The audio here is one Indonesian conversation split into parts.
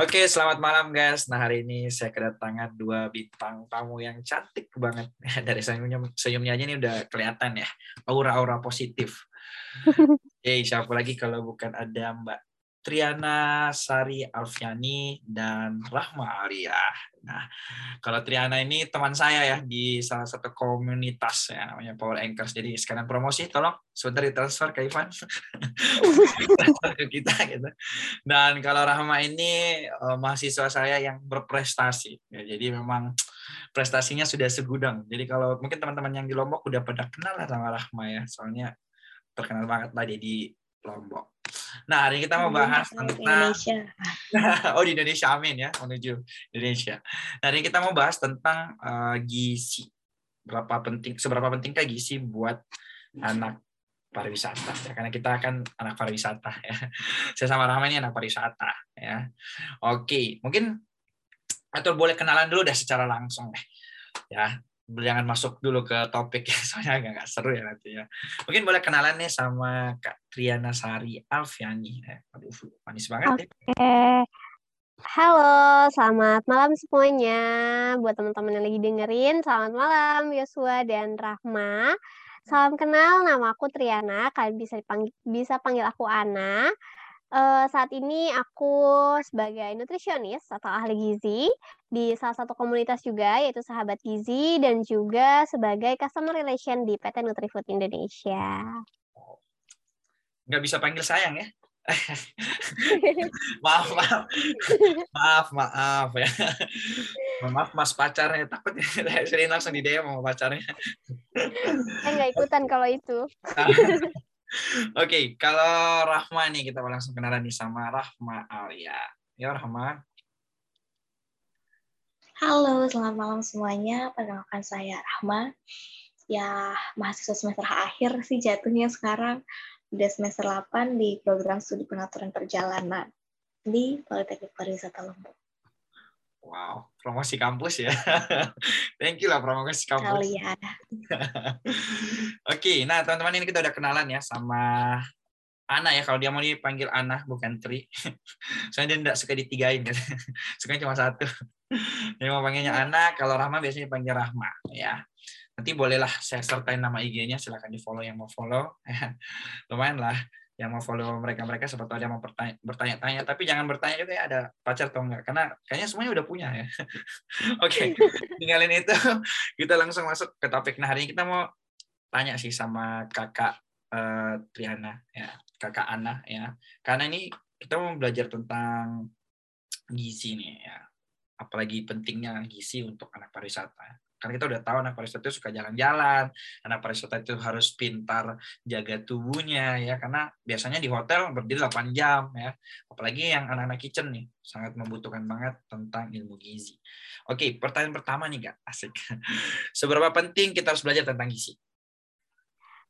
Oke, selamat malam guys. Nah hari ini saya kedatangan dua bintang tamu yang cantik banget. Dari senyumnya, senyumnya aja ini udah kelihatan ya, aura-aura positif. Eh, siapa lagi kalau bukan ada Mbak Triana Sari Alfiani dan Rahma Aria. Nah, kalau Triana ini teman saya ya di salah satu komunitas ya namanya Power Anchors. Jadi sekarang promosi tolong sebentar ditransfer ke Ivan. ke kita gitu. Dan kalau Rahma ini uh, mahasiswa saya yang berprestasi. Ya, jadi memang prestasinya sudah segudang. Jadi kalau mungkin teman-teman yang di Lombok udah pada kenal lah sama Rahma ya. Soalnya terkenal banget lah di Lombok. Nah, hari ini kita mau bahas tentang Indonesia. oh, di Indonesia, amin ya, menuju Indonesia. Nah, hari ini kita mau bahas tentang uh, gizi. Berapa penting, seberapa pentingkah gizi buat anak pariwisata ya karena kita akan anak pariwisata ya saya sama Rahma ini anak pariwisata ya oke mungkin atau boleh kenalan dulu deh secara langsung deh ya jangan masuk dulu ke topik ya soalnya agak nggak seru ya nanti ya mungkin boleh kenalan nih sama Kak Triana Sari Alfiani eh, aduh manis banget okay. ya Halo, selamat malam semuanya. Buat teman-teman yang lagi dengerin, selamat malam Yosua dan Rahma. Salam kenal, nama aku Triana. Kalian bisa dipanggil, bisa panggil aku Ana. Uh, saat ini aku sebagai nutrisionis atau ahli gizi di salah satu komunitas juga yaitu Sahabat Gizi dan juga sebagai customer relation di PT Nutrifood Indonesia. Nggak bisa panggil sayang ya? maaf maaf. Maaf maaf ya. Maaf mas pacarnya takut ya sering langsung di DM sama pacarnya. Saya nggak ikutan kalau itu Oke, okay, kalau Rahma nih kita langsung kenalan nih sama Rahma Alia. Ya Rahma. Halo, selamat malam semuanya. Perkenalkan saya Rahma. Ya, mahasiswa semester akhir sih jatuhnya sekarang. Udah semester 8 di program studi pengaturan perjalanan di Politeknik Pariwisata Lombok. Wow, promosi kampus ya. Thank you lah promosi kampus. Kalian. Oke, nah teman-teman ini kita udah kenalan ya sama Ana ya. Kalau dia mau dipanggil Ana bukan Tri. Soalnya dia tidak suka ditigain kan. Suka cuma satu. Dia mau panggilnya Ana, kalau Rahma biasanya dipanggil Rahma ya. Nanti bolehlah saya sertain nama IG-nya, silahkan di follow yang mau follow. Lumayan lah yang mau follow mereka-mereka seperti ada mau bertanya-tanya. Tapi jangan bertanya juga ya ada pacar atau enggak. Karena kayaknya semuanya udah punya ya. Oke tinggalin itu. Kita langsung masuk ke topik. Nah hari ini kita mau tanya sih sama kakak uh, Triana ya kakak Ana ya. Karena ini kita mau belajar tentang gizi nih ya. Apalagi pentingnya gizi untuk anak pariwisata karena kita udah tahu anak pariwisata itu suka jalan-jalan, anak pariwisata itu harus pintar jaga tubuhnya ya karena biasanya di hotel berdiri 8 jam ya. Apalagi yang anak-anak kitchen nih sangat membutuhkan banget tentang ilmu gizi. Oke, pertanyaan pertama nih Kak, asik. Seberapa penting kita harus belajar tentang gizi?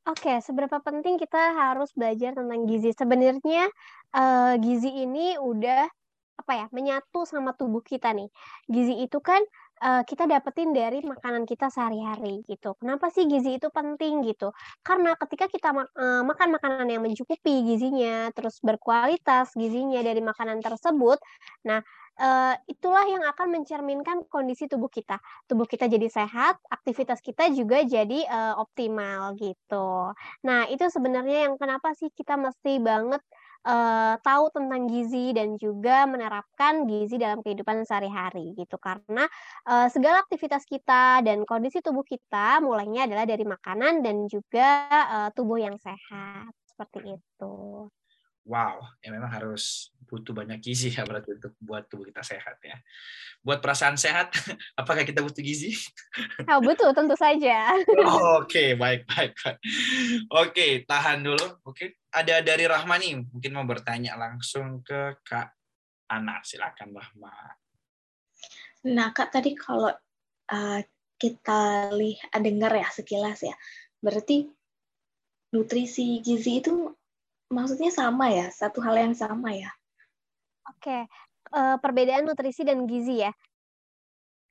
Oke, seberapa penting kita harus belajar tentang gizi? Sebenarnya uh, gizi ini udah apa ya menyatu sama tubuh kita nih. Gizi itu kan uh, kita dapetin dari makanan kita sehari-hari gitu. Kenapa sih gizi itu penting gitu? Karena ketika kita uh, makan makanan yang mencukupi gizinya, terus berkualitas gizinya dari makanan tersebut, nah uh, itulah yang akan mencerminkan kondisi tubuh kita. Tubuh kita jadi sehat, aktivitas kita juga jadi uh, optimal gitu. Nah, itu sebenarnya yang kenapa sih kita mesti banget tahu tentang gizi dan juga menerapkan gizi dalam kehidupan sehari-hari gitu. Karena uh, segala aktivitas kita dan kondisi tubuh kita mulainya adalah dari makanan dan juga uh, tubuh yang sehat. Seperti itu wow, ya memang harus butuh banyak gizi ya berarti untuk buat tubuh kita sehat ya. Buat perasaan sehat, apakah kita butuh gizi? Oh, butuh, tentu saja. Oh, Oke, okay, baik, baik, baik. Oke, okay, tahan dulu. Oke, okay. ada dari Rahmani, mungkin mau bertanya langsung ke Kak Ana. Silakan Rahma. Nah, Kak, tadi kalau uh, kita lihat dengar ya sekilas ya, berarti nutrisi gizi itu maksudnya sama ya, satu hal yang sama ya. Oke, uh, perbedaan nutrisi dan gizi ya.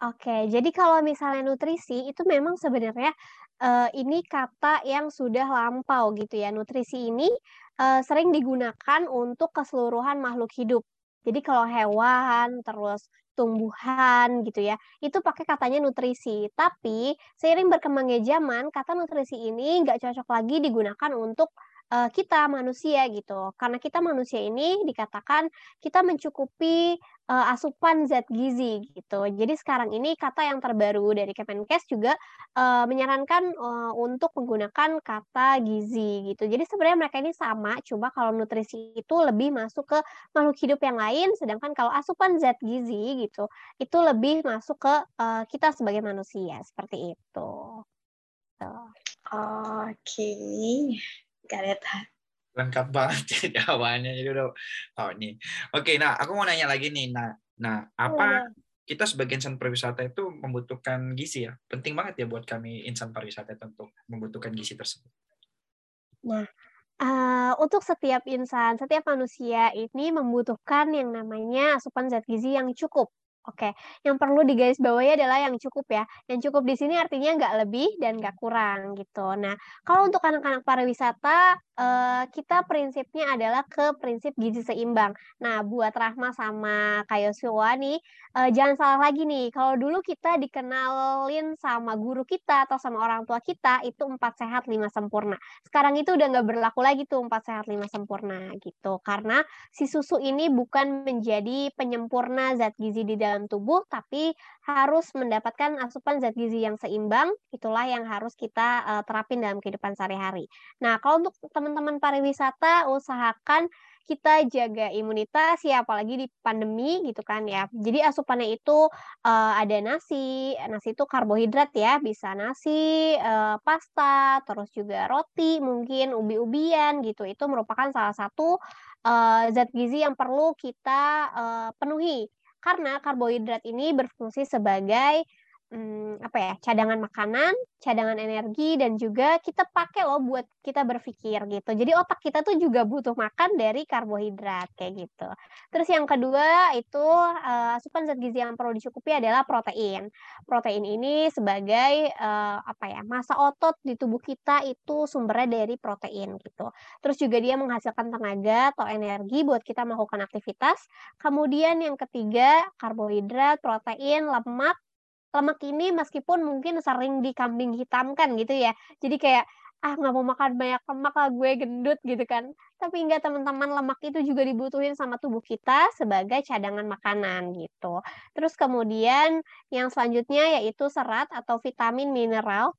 Oke, jadi kalau misalnya nutrisi itu memang sebenarnya uh, ini kata yang sudah lampau gitu ya. Nutrisi ini uh, sering digunakan untuk keseluruhan makhluk hidup Jadi kalau hewan, terus tumbuhan gitu ya, itu pakai katanya nutrisi. Tapi seiring berkembangnya zaman, kata nutrisi ini nggak cocok lagi digunakan untuk uh, kita manusia gitu. Karena kita manusia ini dikatakan kita mencukupi uh, asupan zat gizi gitu. Jadi sekarang ini kata yang terbaru dari Kemenkes juga uh, menyarankan uh, untuk menggunakan kata gizi gitu. Jadi sebenarnya mereka ini sama, cuma kalau nutrisi itu lebih masuk ke makhluk hidup yang lain, sedangkan kalau asupan zat gizi gitu itu lebih masuk ke uh, kita sebagai manusia seperti itu. Oke. Okay. Kareta. Lengkap banget ya jawabannya. Jadi udah oh ini. Oke, nah aku mau nanya lagi nih. Nah, nah apa kita sebagai insan pariwisata itu membutuhkan gizi ya? Penting banget ya buat kami insan pariwisata itu untuk membutuhkan gizi tersebut. Nah, uh, untuk setiap insan, setiap manusia ini membutuhkan yang namanya asupan zat gizi yang cukup Oke, yang perlu digarisbawahi adalah yang cukup ya. Yang cukup di sini artinya nggak lebih dan nggak kurang gitu. Nah, kalau untuk anak-anak pariwisata, eh, kita prinsipnya adalah ke prinsip gizi seimbang. Nah, buat Rahma sama Kayosua nih, eh, jangan salah lagi nih. Kalau dulu kita dikenalin sama guru kita atau sama orang tua kita, itu empat sehat lima sempurna. Sekarang itu udah nggak berlaku lagi tuh empat sehat lima sempurna gitu. Karena si susu ini bukan menjadi penyempurna zat gizi di dalam tubuh, tapi harus mendapatkan asupan zat gizi yang seimbang. Itulah yang harus kita uh, terapin dalam kehidupan sehari-hari. Nah, kalau untuk teman-teman pariwisata, usahakan kita jaga imunitas ya apalagi di pandemi gitu kan ya. Jadi asupannya itu uh, ada nasi, nasi itu karbohidrat ya, bisa nasi, uh, pasta, terus juga roti, mungkin ubi-ubian gitu. Itu merupakan salah satu uh, zat gizi yang perlu kita uh, penuhi karena karbohidrat ini berfungsi sebagai hmm, apa ya cadangan makanan, cadangan energi dan juga kita pakai loh buat kita berpikir gitu. Jadi otak kita tuh juga butuh makan dari karbohidrat kayak gitu. Terus yang kedua itu uh, asupan zat gizi yang perlu dicukupi adalah protein. Protein ini sebagai uh, apa ya masa otot di tubuh kita itu sumbernya dari protein gitu. Terus juga dia menghasilkan tenaga atau energi buat kita melakukan aktivitas. Kemudian yang ketiga karbohidrat, protein, lemak lemak ini meskipun mungkin sering dikambing hitamkan gitu ya. Jadi kayak ah nggak mau makan banyak lemak lah gue gendut gitu kan. Tapi enggak teman-teman lemak itu juga dibutuhin sama tubuh kita sebagai cadangan makanan gitu. Terus kemudian yang selanjutnya yaitu serat atau vitamin mineral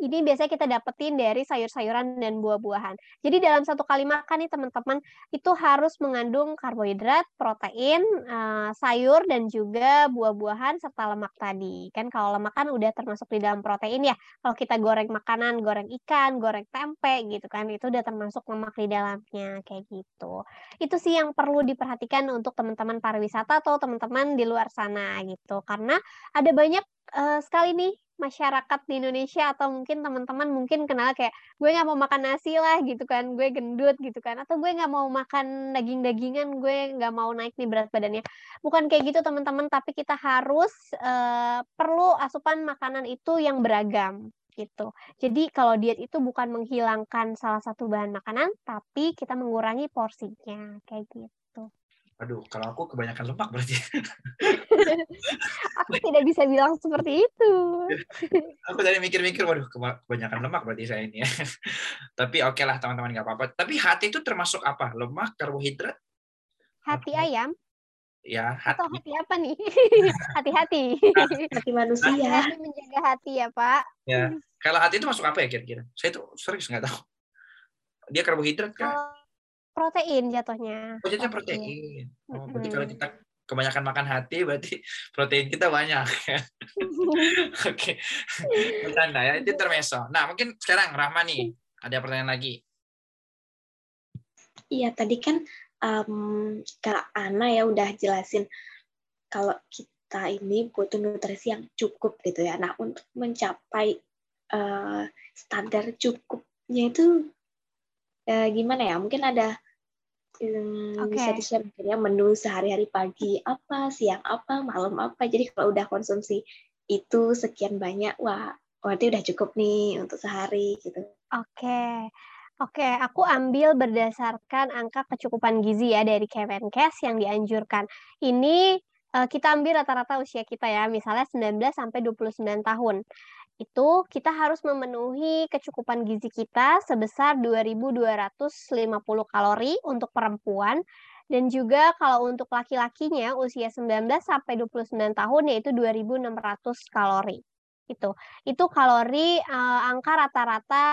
ini biasanya kita dapetin dari sayur-sayuran dan buah-buahan. Jadi dalam satu kali makan nih teman-teman itu harus mengandung karbohidrat, protein, uh, sayur dan juga buah-buahan serta lemak tadi. Kan kalau lemak kan udah termasuk di dalam protein ya. Kalau kita goreng makanan, goreng ikan, goreng tempe gitu kan itu udah termasuk lemak di dalamnya kayak gitu. Itu sih yang perlu diperhatikan untuk teman-teman pariwisata atau teman-teman di luar sana gitu. Karena ada banyak uh, sekali nih masyarakat di Indonesia atau mungkin teman-teman mungkin kenal kayak gue nggak mau makan nasi lah gitu kan gue gendut gitu kan atau gue nggak mau makan daging-dagingan gue nggak mau naik nih berat badannya bukan kayak gitu teman-teman tapi kita harus uh, perlu asupan makanan itu yang beragam gitu. Jadi kalau diet itu bukan menghilangkan salah satu bahan makanan, tapi kita mengurangi porsinya kayak gitu. Aduh, kalau aku kebanyakan lemak berarti. aku tidak bisa bilang seperti itu. aku tadi mikir-mikir, waduh, kebanyakan lemak berarti saya ini ya. Tapi oke okay lah teman-teman, nggak apa-apa. Tapi hati itu termasuk apa? Lemak, karbohidrat? Hati ayam? Ya, hati. Atau hati apa nih? Hati-hati. hati manusia. Hati menjaga hati ya, Pak. Ya. Kalau hati itu masuk apa ya kira-kira? Saya tuh serius nggak tahu. Dia karbohidrat kan? Oh protein jatuhnya. Oh, jatuhnya protein. Oh, berarti kalau kita kebanyakan makan hati berarti protein kita banyak ya. Oke. Bercanda ya, itu termeso. Nah, mungkin sekarang Rahma nih, ada pertanyaan lagi. Iya, tadi kan um, Kak Ana ya udah jelasin kalau kita ini butuh nutrisi yang cukup gitu ya. Nah, untuk mencapai uh, standar cukupnya itu uh, gimana ya? Mungkin ada um, okay. bisa di-share ya menu sehari-hari pagi apa, siang apa, malam apa. Jadi kalau udah konsumsi itu sekian banyak, wah berarti udah cukup nih untuk sehari gitu. Oke. Okay. Oke, aku ambil berdasarkan angka kecukupan gizi ya dari Kemenkes yang dianjurkan. Ini uh, kita ambil rata-rata usia kita ya, misalnya 19 sampai 29 tahun. Itu kita harus memenuhi kecukupan gizi kita sebesar 2250 kalori untuk perempuan dan juga kalau untuk laki-lakinya usia 19 sampai 29 tahun yaitu 2600 kalori. Itu. Itu kalori uh, angka rata-rata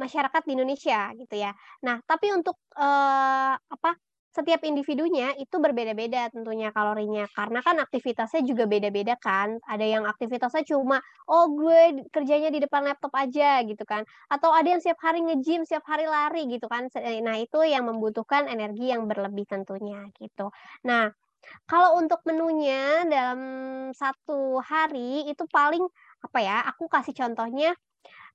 masyarakat di Indonesia gitu ya. Nah, tapi untuk uh, apa setiap individunya itu berbeda-beda tentunya kalorinya. Karena kan aktivitasnya juga beda-beda kan. Ada yang aktivitasnya cuma oh gue kerjanya di depan laptop aja gitu kan. Atau ada yang setiap hari nge-gym setiap hari lari gitu kan. Nah itu yang membutuhkan energi yang berlebih tentunya gitu. Nah kalau untuk menunya dalam satu hari itu paling apa ya aku kasih contohnya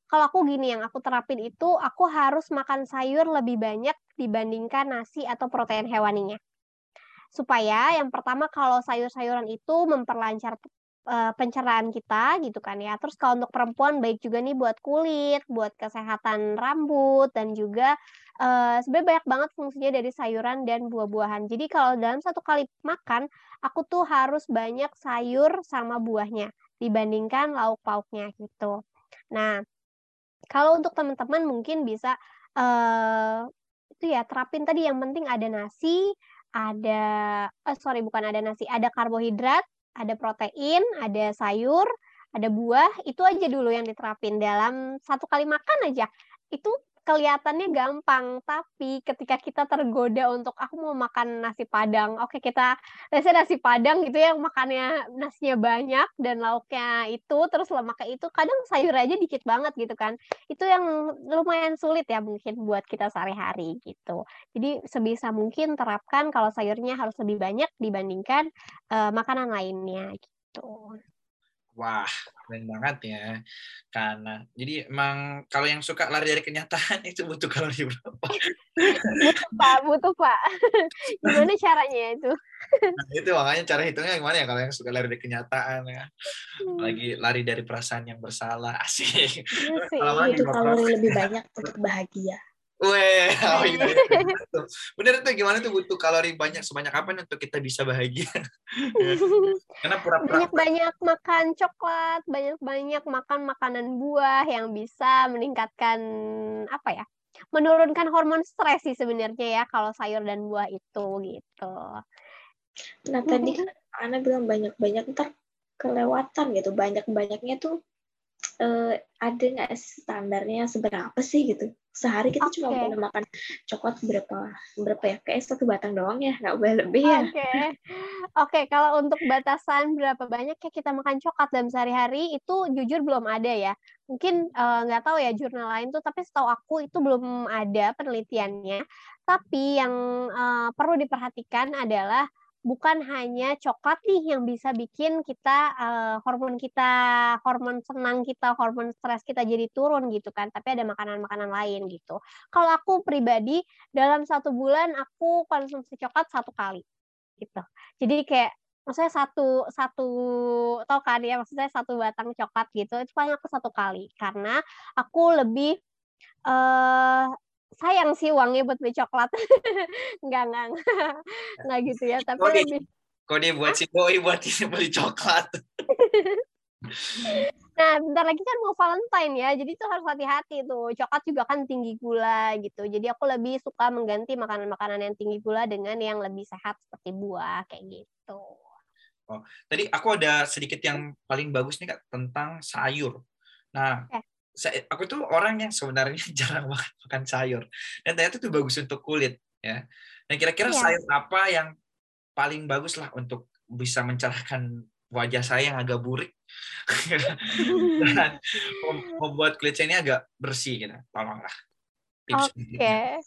kalau aku gini yang aku terapin itu aku harus makan sayur lebih banyak dibandingkan nasi atau protein hewaninya. Supaya yang pertama kalau sayur-sayuran itu memperlancar uh, pencernaan kita gitu kan ya. Terus kalau untuk perempuan baik juga nih buat kulit, buat kesehatan rambut dan juga uh, sebenarnya banyak banget fungsinya dari sayuran dan buah-buahan. Jadi kalau dalam satu kali makan, aku tuh harus banyak sayur sama buahnya dibandingkan lauk pauknya gitu. Nah, kalau untuk teman-teman mungkin bisa uh, itu ya terapin tadi yang penting ada nasi, ada eh, sorry bukan ada nasi, ada karbohidrat, ada protein, ada sayur, ada buah, itu aja dulu yang diterapin dalam satu kali makan aja. Itu kelihatannya gampang, tapi ketika kita tergoda untuk aku mau makan nasi padang, oke kita biasanya nasi padang gitu ya makannya nasinya banyak dan lauknya itu terus lemaknya itu kadang sayur aja dikit banget gitu kan. Itu yang lumayan sulit ya mungkin buat kita sehari-hari gitu. Jadi sebisa mungkin terapkan kalau sayurnya harus lebih banyak dibandingkan uh, makanan lainnya gitu. Wah, keren banget ya. Karena jadi emang kalau yang suka lari dari kenyataan itu butuh kalori berapa? butuh Pak, butuh Pak. Gimana caranya itu? Nah, itu makanya cara hitungnya gimana ya kalau yang suka lari dari kenyataan ya. Hmm. Lagi lari dari perasaan yang bersalah. Asik. Iya kalau itu kalori lebih banyak untuk bahagia. Weh, oh iya, iya. bener tuh gimana tuh butuh kalori banyak sebanyak apa nih untuk kita bisa bahagia? Karena pura-pura banyak-banyak makan coklat, banyak-banyak makan makanan buah yang bisa meningkatkan apa ya? Menurunkan hormon stres sih sebenarnya ya kalau sayur dan buah itu gitu. Nah tadi kan Ana bilang banyak-banyak ntar kelewatan gitu, banyak-banyaknya tuh uh, ada nggak standarnya seberapa sih gitu? Sehari kita okay. cuma boleh makan coklat berapa berapa ya? Kayak satu batang doang ya, nggak boleh lebih ya. Oke, okay. oke. Okay, kalau untuk batasan berapa banyak ya kita makan coklat dalam sehari-hari itu jujur belum ada ya. Mungkin eh, nggak uh, tahu ya jurnal lain tuh, tapi setahu aku itu belum ada penelitiannya. Tapi yang uh, perlu diperhatikan adalah bukan hanya coklat nih yang bisa bikin kita uh, hormon kita, hormon senang kita, hormon stres kita jadi turun gitu kan. Tapi ada makanan-makanan lain gitu. Kalau aku pribadi dalam satu bulan aku konsumsi coklat satu kali gitu. Jadi kayak maksudnya satu satu tau kan ya maksudnya satu batang coklat gitu itu paling aku satu kali karena aku lebih uh, sayang sih uangnya buat beli coklat. enggak, enggak, enggak. gitu ya, tapi kode, lebih kode buat si doi buat beli coklat. nah, bentar lagi kan mau Valentine ya, jadi itu harus hati-hati tuh. Coklat juga kan tinggi gula gitu. Jadi aku lebih suka mengganti makanan-makanan yang tinggi gula dengan yang lebih sehat seperti buah kayak gitu. Oh, tadi aku ada sedikit yang paling bagus nih Kak tentang sayur. Nah, okay saya, aku tuh orang yang sebenarnya jarang banget makan sayur dan ternyata itu bagus untuk kulit ya. Dan kira-kira ya. sayur apa yang paling bagus lah untuk bisa mencerahkan wajah saya yang agak burik dan membuat kulit saya ini agak bersih gitu. Tolonglah. Oke. Okay.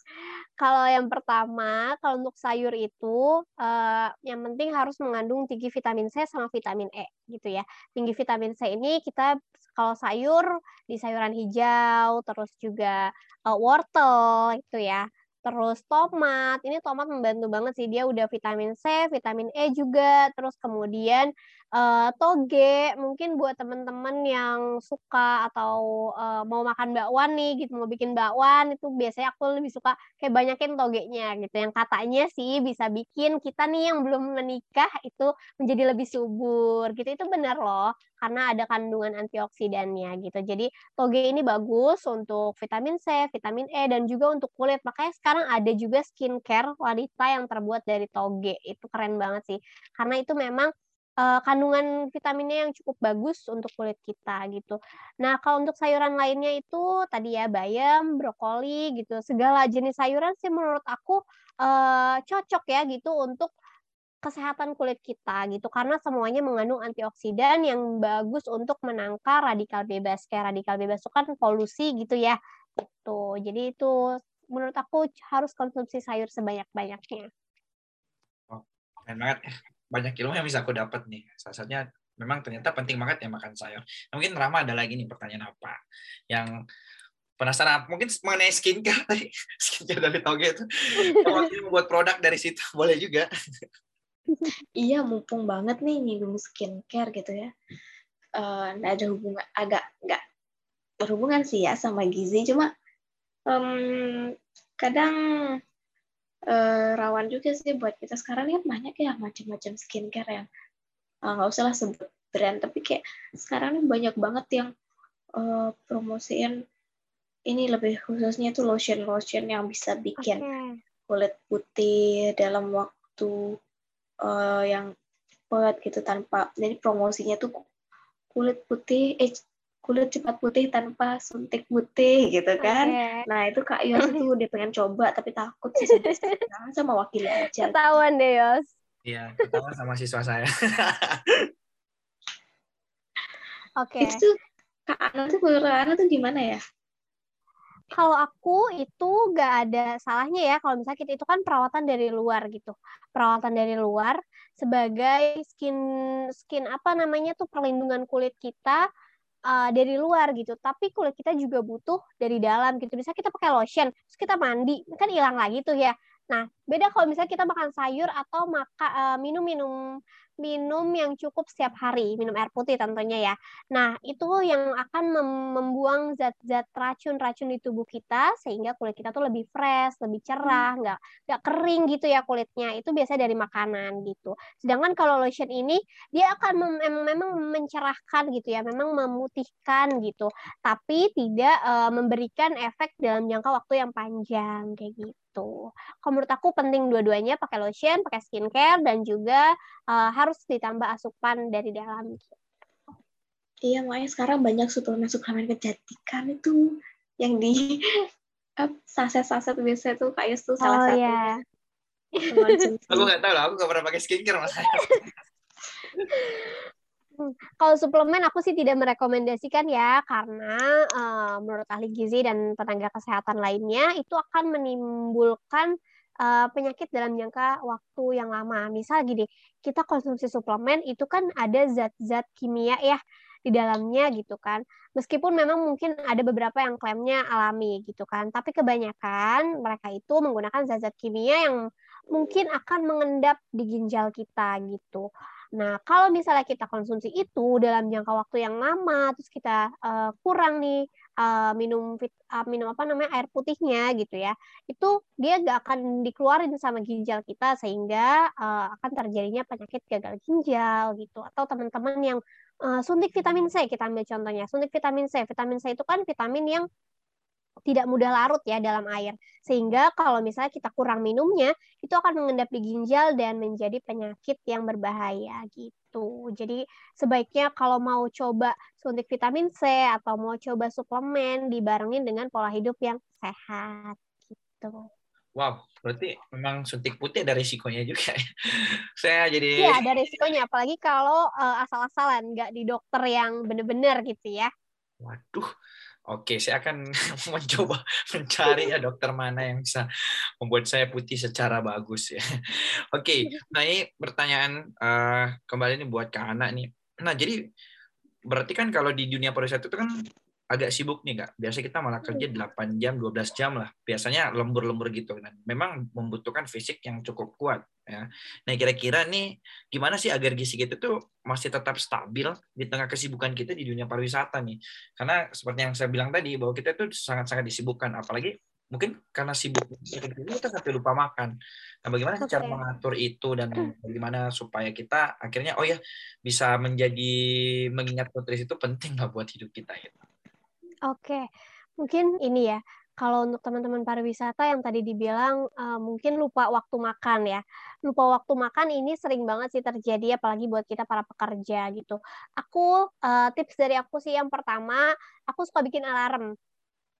Kalau yang pertama, kalau untuk sayur itu uh, yang penting harus mengandung tinggi vitamin C sama vitamin E gitu ya. Tinggi vitamin C ini kita kalau sayur di sayuran hijau, terus juga uh, wortel itu ya. terus tomat. Ini tomat membantu banget sih, dia udah vitamin C, vitamin E juga, terus kemudian uh, toge, mungkin buat teman-teman yang suka atau uh, mau makan bakwan nih gitu, mau bikin bakwan itu biasanya aku lebih suka kayak banyakin togenya gitu. Yang katanya sih bisa bikin kita nih yang belum menikah itu menjadi lebih subur gitu. Itu benar loh, karena ada kandungan antioksidannya gitu. Jadi toge ini bagus untuk vitamin C, vitamin E dan juga untuk kulit. Makanya sekarang ada juga skincare wanita yang terbuat dari toge. Itu keren banget sih. Karena itu memang uh, kandungan vitaminnya yang cukup bagus untuk kulit kita gitu. Nah, kalau untuk sayuran lainnya itu tadi ya bayam, brokoli gitu. Segala jenis sayuran sih menurut aku uh, cocok ya gitu untuk kesehatan kulit kita gitu karena semuanya mengandung antioksidan yang bagus untuk menangkal radikal bebas kayak radikal bebas itu kan polusi gitu ya itu jadi itu menurut aku harus konsumsi sayur sebanyak-banyaknya. Oh, keren banget. Banyak ilmu yang bisa aku dapat nih. Salah satunya memang ternyata penting banget ya makan sayur. Nah, mungkin Rama ada lagi nih pertanyaan apa yang penasaran? Mungkin mengenai skincare tadi skincare dari Toge itu. Kalau membuat produk dari situ boleh juga. Iya mumpung banget nih nyinggung skincare gitu ya. Uh, ada hubungan agak nggak berhubungan sih ya sama gizi. Cuma um, kadang uh, rawan juga sih buat kita sekarang kan banyak ya macam-macam skincare yang eh, nggak uh, usah lah sebut brand tapi kayak sekarang ini banyak banget yang uh, promosiin ini lebih khususnya tuh lotion lotion yang bisa bikin okay. kulit putih dalam waktu uh, yang cepet gitu tanpa jadi promosinya tuh kulit putih eh kulit cepat putih tanpa suntik putih gitu kan. Okay. Nah itu Kak Yos itu dia pengen coba tapi takut sih sama, sama wakil aja. Ketahuan deh Yos. Iya, ketahuan sama siswa saya. Oke. Okay. Itu Kak Ana tuh menurut Ana tuh gimana ya? Kalau aku itu gak ada salahnya ya kalau misalnya kita itu kan perawatan dari luar gitu. Perawatan dari luar sebagai skin skin apa namanya tuh perlindungan kulit kita uh, dari luar gitu. Tapi kulit kita juga butuh dari dalam gitu. Bisa kita pakai lotion, terus kita mandi, kan hilang lagi tuh ya. Nah, beda kalau misalnya kita makan sayur atau maka uh, minum-minum minum yang cukup setiap hari, minum air putih tentunya ya. Nah, itu yang akan membuang zat-zat racun-racun di tubuh kita sehingga kulit kita tuh lebih fresh, lebih cerah, hmm. nggak nggak kering gitu ya kulitnya. Itu biasanya dari makanan gitu. Sedangkan kalau lotion ini dia akan mem memang mencerahkan gitu ya, memang memutihkan gitu, tapi tidak uh, memberikan efek dalam jangka waktu yang panjang kayak gitu gitu. Kalau menurut aku penting dua-duanya pakai lotion, pakai skincare dan juga uh, harus ditambah asupan dari dalam. Iya, makanya sekarang banyak suplemen-suplemen kecantikan itu yang di saset-saset biasa tuh kayak itu salah oh, satu. Iya. aku nggak tahu lah, aku nggak pernah pakai skincare mas. Kalau suplemen aku sih tidak merekomendasikan ya karena uh, menurut ahli gizi dan tenaga kesehatan lainnya itu akan menimbulkan uh, penyakit dalam jangka waktu yang lama. Misal gini, kita konsumsi suplemen itu kan ada zat-zat kimia ya di dalamnya gitu kan. Meskipun memang mungkin ada beberapa yang klaimnya alami gitu kan, tapi kebanyakan mereka itu menggunakan zat-zat kimia yang mungkin akan mengendap di ginjal kita gitu. Nah, kalau misalnya kita konsumsi itu dalam jangka waktu yang lama, terus kita uh, kurang nih uh, minum fit, uh, minum apa namanya air putihnya gitu ya, itu dia gak akan dikeluarin sama ginjal kita sehingga uh, akan terjadinya penyakit gagal ginjal gitu. Atau teman-teman yang uh, suntik vitamin C, kita ambil contohnya, suntik vitamin C. Vitamin C itu kan vitamin yang tidak mudah larut ya dalam air. Sehingga kalau misalnya kita kurang minumnya, itu akan mengendap di ginjal dan menjadi penyakit yang berbahaya gitu. Jadi sebaiknya kalau mau coba suntik vitamin C atau mau coba suplemen dibarengin dengan pola hidup yang sehat gitu. Wow, berarti memang suntik putih ada risikonya juga ya. Saya jadi Iya, ada risikonya apalagi kalau uh, asal-asalan nggak di dokter yang benar-benar gitu ya. Waduh, Oke, saya akan mencoba mencari ya dokter mana yang bisa membuat saya putih secara bagus ya. Oke, nah ini pertanyaan uh, kembali nih buat Kak Ana nih. Nah, jadi berarti kan kalau di dunia pariwisata itu kan agak sibuk nih kak. Biasa kita malah kerja 8 jam, 12 jam lah. Biasanya lembur-lembur gitu dan memang membutuhkan fisik yang cukup kuat ya. Nah kira-kira nih gimana sih agar gizi kita tuh masih tetap stabil di tengah kesibukan kita di dunia pariwisata nih? Karena seperti yang saya bilang tadi bahwa kita tuh sangat-sangat disibukkan, apalagi mungkin karena sibuk kita sampai lupa makan. Nah, bagaimana okay. cara mengatur itu dan bagaimana supaya kita akhirnya oh ya bisa menjadi mengingat nutrisi itu penting lah buat hidup kita gitu. Oke, mungkin ini ya. Kalau untuk teman-teman pariwisata yang tadi dibilang uh, mungkin lupa waktu makan ya. Lupa waktu makan ini sering banget sih terjadi apalagi buat kita para pekerja gitu. Aku uh, tips dari aku sih yang pertama, aku suka bikin alarm.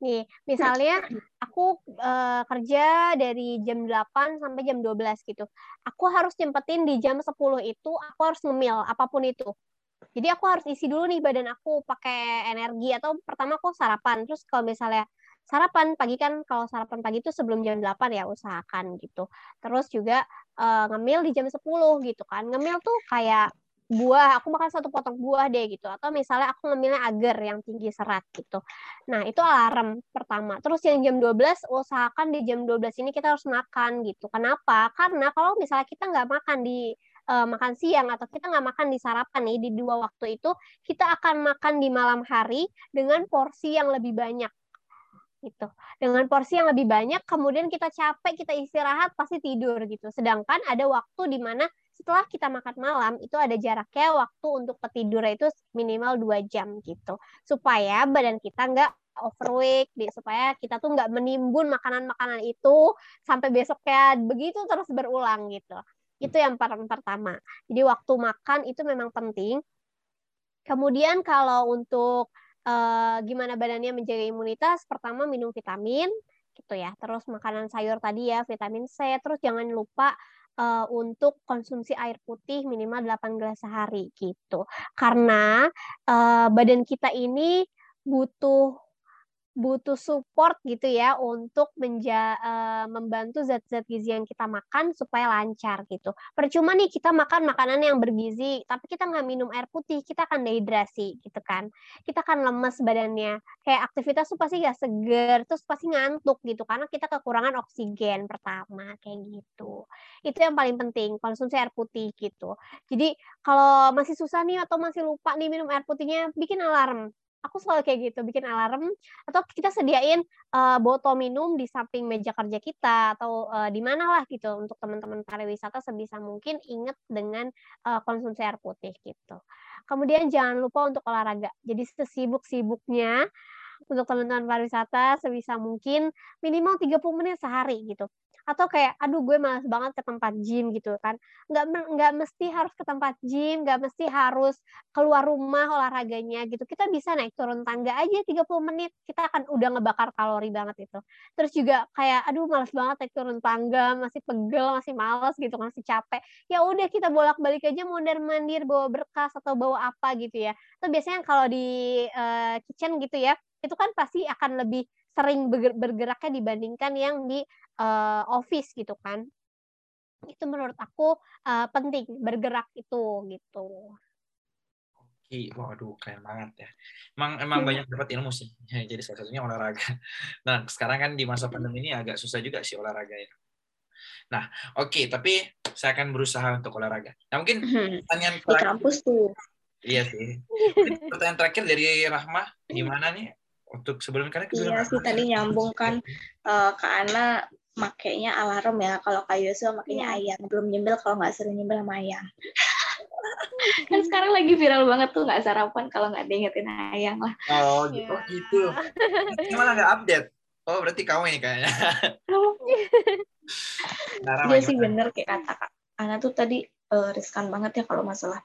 Nih, misalnya aku uh, kerja dari jam 8 sampai jam 12 gitu. Aku harus nyempetin di jam 10 itu aku harus ngemil apa pun itu jadi aku harus isi dulu nih badan aku pakai energi atau pertama aku sarapan. Terus kalau misalnya sarapan pagi kan kalau sarapan pagi itu sebelum jam 8 ya usahakan gitu. Terus juga uh, ngemil di jam 10 gitu kan. Ngemil tuh kayak buah, aku makan satu potong buah deh gitu. Atau misalnya aku ngemilnya agar yang tinggi serat gitu. Nah, itu alarm pertama. Terus yang jam 12, usahakan di jam 12 ini kita harus makan gitu. Kenapa? Karena kalau misalnya kita nggak makan di uh, makan siang atau kita nggak makan di sarapan nih di dua waktu itu kita akan makan di malam hari dengan porsi yang lebih banyak gitu. Dengan porsi yang lebih banyak kemudian kita capek kita istirahat pasti tidur gitu. Sedangkan ada waktu di mana setelah kita makan malam itu ada jaraknya waktu untuk ketidur itu minimal dua jam gitu. Supaya badan kita nggak overweight supaya kita tuh nggak menimbun makanan-makanan itu sampai besoknya begitu terus berulang gitu itu yang pertama. Jadi waktu makan itu memang penting. Kemudian kalau untuk uh, gimana badannya menjaga imunitas, pertama minum vitamin gitu ya. Terus makanan sayur tadi ya, vitamin C. Terus jangan lupa uh, untuk konsumsi air putih minimal 8 gelas sehari gitu. Karena uh, badan kita ini butuh butuh support gitu ya untuk menja uh, membantu zat-zat gizi yang kita makan supaya lancar gitu. Percuma nih kita makan makanan yang bergizi, tapi kita nggak minum air putih, kita akan dehidrasi gitu kan. Kita akan lemes badannya. Kayak aktivitas tuh pasti gak seger, terus pasti ngantuk gitu karena kita kekurangan oksigen pertama kayak gitu. Itu yang paling penting, konsumsi air putih gitu. Jadi kalau masih susah nih atau masih lupa nih minum air putihnya, bikin alarm aku selalu kayak gitu bikin alarm atau kita sediain uh, botol minum di samping meja kerja kita atau uh, di mana lah gitu untuk teman-teman pariwisata sebisa mungkin inget dengan uh, konsumsi air putih gitu. Kemudian jangan lupa untuk olahraga. Jadi sesibuk-sibuknya untuk teman-teman pariwisata sebisa mungkin minimal 30 menit sehari gitu atau kayak aduh gue malas banget ke tempat gym gitu kan. Nggak nggak mesti harus ke tempat gym nggak mesti harus keluar rumah olahraganya gitu. Kita bisa naik turun tangga aja 30 menit kita akan udah ngebakar kalori banget itu terus juga kayak aduh malas banget naik turun tangga masih pegel masih malas gitu masih capek. Ya udah kita bolak balik aja mondar mandir bawa berkas atau bawa apa gitu ya. Itu biasanya kalau di uh, kitchen gitu ya itu kan pasti akan lebih sering bergeraknya dibandingkan yang di uh, office gitu kan itu menurut aku uh, penting bergerak itu gitu Oke, waduh keren banget ya. Emang emang hmm. banyak dapat ilmu sih. Jadi salah satunya olahraga. Nah sekarang kan di masa pandemi ini agak susah juga sih olahraga ya. Nah oke, okay, tapi saya akan berusaha untuk olahraga. Nah mungkin hmm. pertanyaan terakhir. Di kampus tuh. Iya sih. Pertanyaan terakhir dari Rahma, gimana nih untuk sebelum karena iya sih tadi nyambung kan uh, ke Ana makainya alarm ya kalau Kak Yosua makainya iya. ayam belum nyembel kalau nggak sering nyembel sama ayam. Kan sekarang lagi viral banget tuh nggak sarapan kalau nggak diingetin ayam lah. Oh gitu yeah. gitu. Malah nggak update. Oh berarti kamu ini kayaknya. Iya sih bener kayak kata Kak Ana tuh tadi uh, riskan banget ya kalau masalah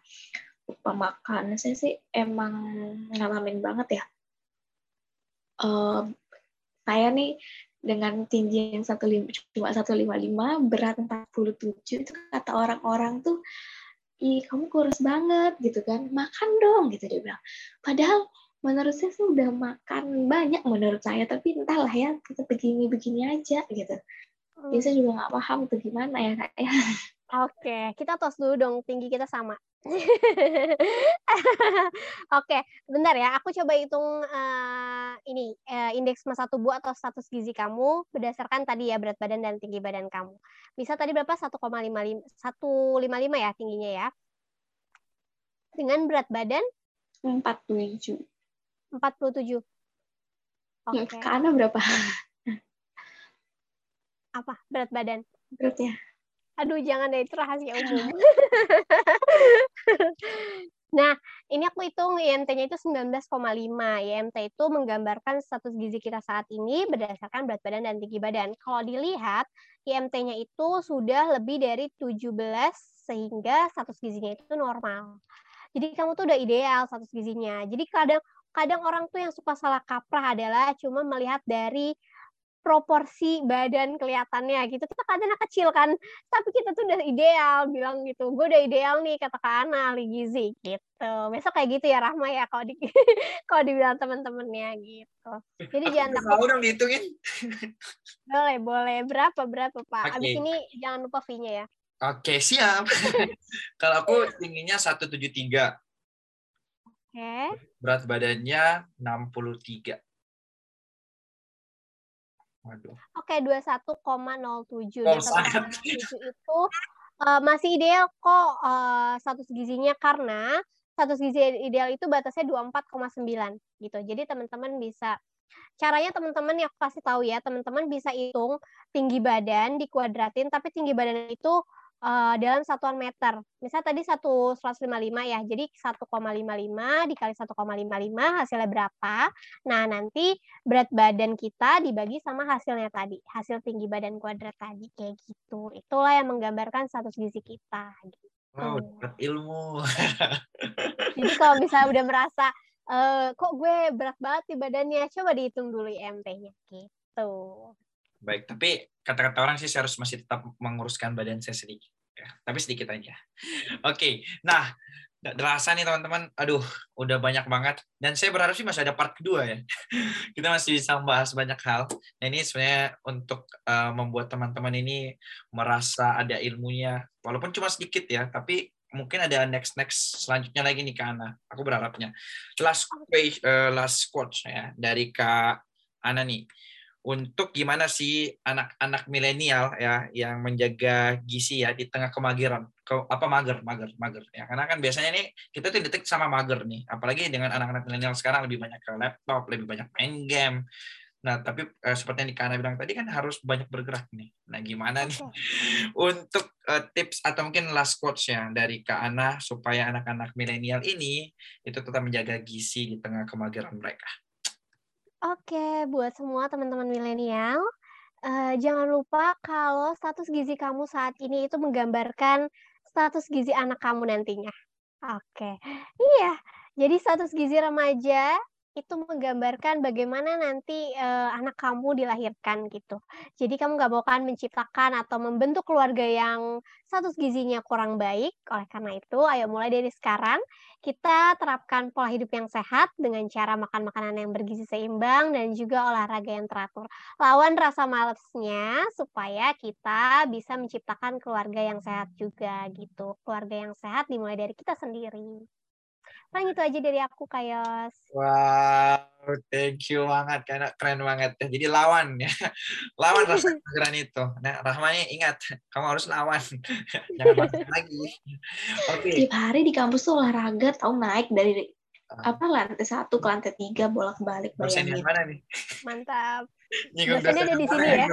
lupa makan. Saya sih emang ngalamin banget ya uh, saya nih dengan tinggi yang satu cuma 155 berat 47 itu kata orang-orang tuh ih kamu kurus banget gitu kan. Makan dong gitu dia bilang. Padahal menurut saya sih udah makan banyak menurut saya tapi entahlah ya kita begini begini aja gitu. Hmm. jadi saya juga nggak paham tuh gimana ya kayak Oke, kita tos dulu dong tinggi kita sama. Oke, bentar ya. Aku coba hitung uh, ini uh, indeks masa tubuh atau status gizi kamu berdasarkan tadi ya berat badan dan tinggi badan kamu. Bisa tadi berapa? 1,55 155 ya tingginya ya. Dengan berat badan 47. 47. Oke. Okay. Ke berapa? Apa? Berat badan? Beratnya. Aduh, jangan deh, itu rahasia umum. nah, ini aku hitung IMT-nya itu 19,5. IMT itu menggambarkan status gizi kita saat ini berdasarkan berat badan dan tinggi badan. Kalau dilihat, IMT-nya itu sudah lebih dari 17 sehingga status gizinya itu normal. Jadi kamu tuh udah ideal status gizinya. Jadi kadang kadang orang tuh yang suka salah kaprah adalah cuma melihat dari proporsi badan kelihatannya gitu. Kita kadang kecil kan. Tapi kita tuh udah ideal bilang gitu gue udah ideal nih kata Kak Ana ahli gizi gitu. Besok kayak gitu ya Rahma ya kalau di kalau dibilang teman-temannya gitu. Jadi Aku jangan takut. dong dihitungin. Boleh boleh. Berapa berapa Pak? Okay. abis ini jangan lupa fee-nya ya. Oke okay, siap. Kalau aku tingginya 173 oke. Okay. berat badannya 63 Oke, 21,07. Oh, nah, itu uh, masih ideal kok uh, status gizinya karena status gizi ideal itu batasnya 24,9 gitu. Jadi teman-teman bisa caranya teman-teman yang kasih tahu ya, teman-teman bisa hitung tinggi badan dikuadratin tapi tinggi badan itu uh, dalam satuan meter. Misal tadi 1 155 ya, jadi 1,55 dikali 1,55 hasilnya berapa? Nah, nanti berat badan kita dibagi sama hasilnya tadi, hasil tinggi badan kuadrat tadi kayak gitu. Itulah yang menggambarkan status gizi kita. Gitu. Wow, dapat ilmu. jadi kalau misalnya udah merasa uh, kok gue berat banget di badannya, coba dihitung dulu IMT-nya gitu. Baik, tapi kata-kata orang sih saya harus masih tetap menguruskan badan saya sedikit. Ya, tapi sedikit aja. Oke, okay. nah terasa nih teman-teman, aduh udah banyak banget. Dan saya berharap sih masih ada part kedua ya. Kita masih bisa membahas banyak hal. Nah ini sebenarnya untuk uh, membuat teman-teman ini merasa ada ilmunya, walaupun cuma sedikit ya, tapi mungkin ada next next selanjutnya lagi nih Kak Ana. Aku berharapnya. Last page, uh, last quote ya dari Kak Ana nih untuk gimana sih anak-anak milenial ya yang menjaga gizi ya di tengah kemageran ke apa mager mager mager ya. Karena kan biasanya nih kita tuh detik sama mager nih. Apalagi dengan anak-anak milenial sekarang lebih banyak ke laptop lebih banyak main game. Nah tapi eh, seperti yang Dikana bilang tadi kan harus banyak bergerak nih. Nah gimana nih untuk uh, tips atau mungkin last quotes ya dari Kak Ana supaya anak-anak milenial ini itu tetap menjaga gizi di tengah kemageran mereka Oke, buat semua teman-teman milenial, uh, jangan lupa kalau status gizi kamu saat ini itu menggambarkan status gizi anak kamu nantinya. Oke, iya. Jadi status gizi remaja itu menggambarkan bagaimana nanti uh, anak kamu dilahirkan gitu. Jadi kamu nggak mau kan menciptakan atau membentuk keluarga yang status gizinya kurang baik. Oleh karena itu, ayo mulai dari sekarang kita terapkan pola hidup yang sehat dengan cara makan makanan yang bergizi seimbang dan juga olahraga yang teratur. Lawan rasa malesnya supaya kita bisa menciptakan keluarga yang sehat juga gitu. Keluarga yang sehat dimulai dari kita sendiri. Paling itu aja dari aku, Kayos. Wow, thank you banget. Karena keren banget. ya. Jadi lawan ya. Lawan rasa kegeran itu. Nah, Rahmani ingat, kamu harus lawan. Jangan masuk lagi. Oke. Okay. Tiap hari di kampus tuh olahraga, tahu naik dari ah. apa lantai satu ke lantai tiga bolak balik bayangin. mana nih? Mantap. Dosennya ada di sini ya.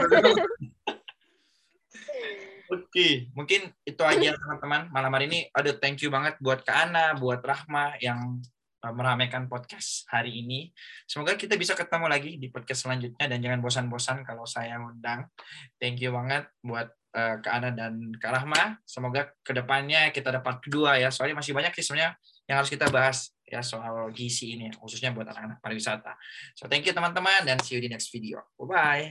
Oke, mungkin itu aja teman-teman malam hari ini. Aduh, thank you banget buat Kak Ana, buat Rahma yang uh, meramaikan podcast hari ini. Semoga kita bisa ketemu lagi di podcast selanjutnya dan jangan bosan-bosan kalau saya undang. Thank you banget buat uh, Kak Ana dan Kak Rahma. Semoga ke depannya kita dapat kedua ya. Soalnya masih banyak sih sebenarnya yang harus kita bahas ya soal gizi ini khususnya buat anak-anak pariwisata. So thank you teman-teman dan see you di next video. Bye bye.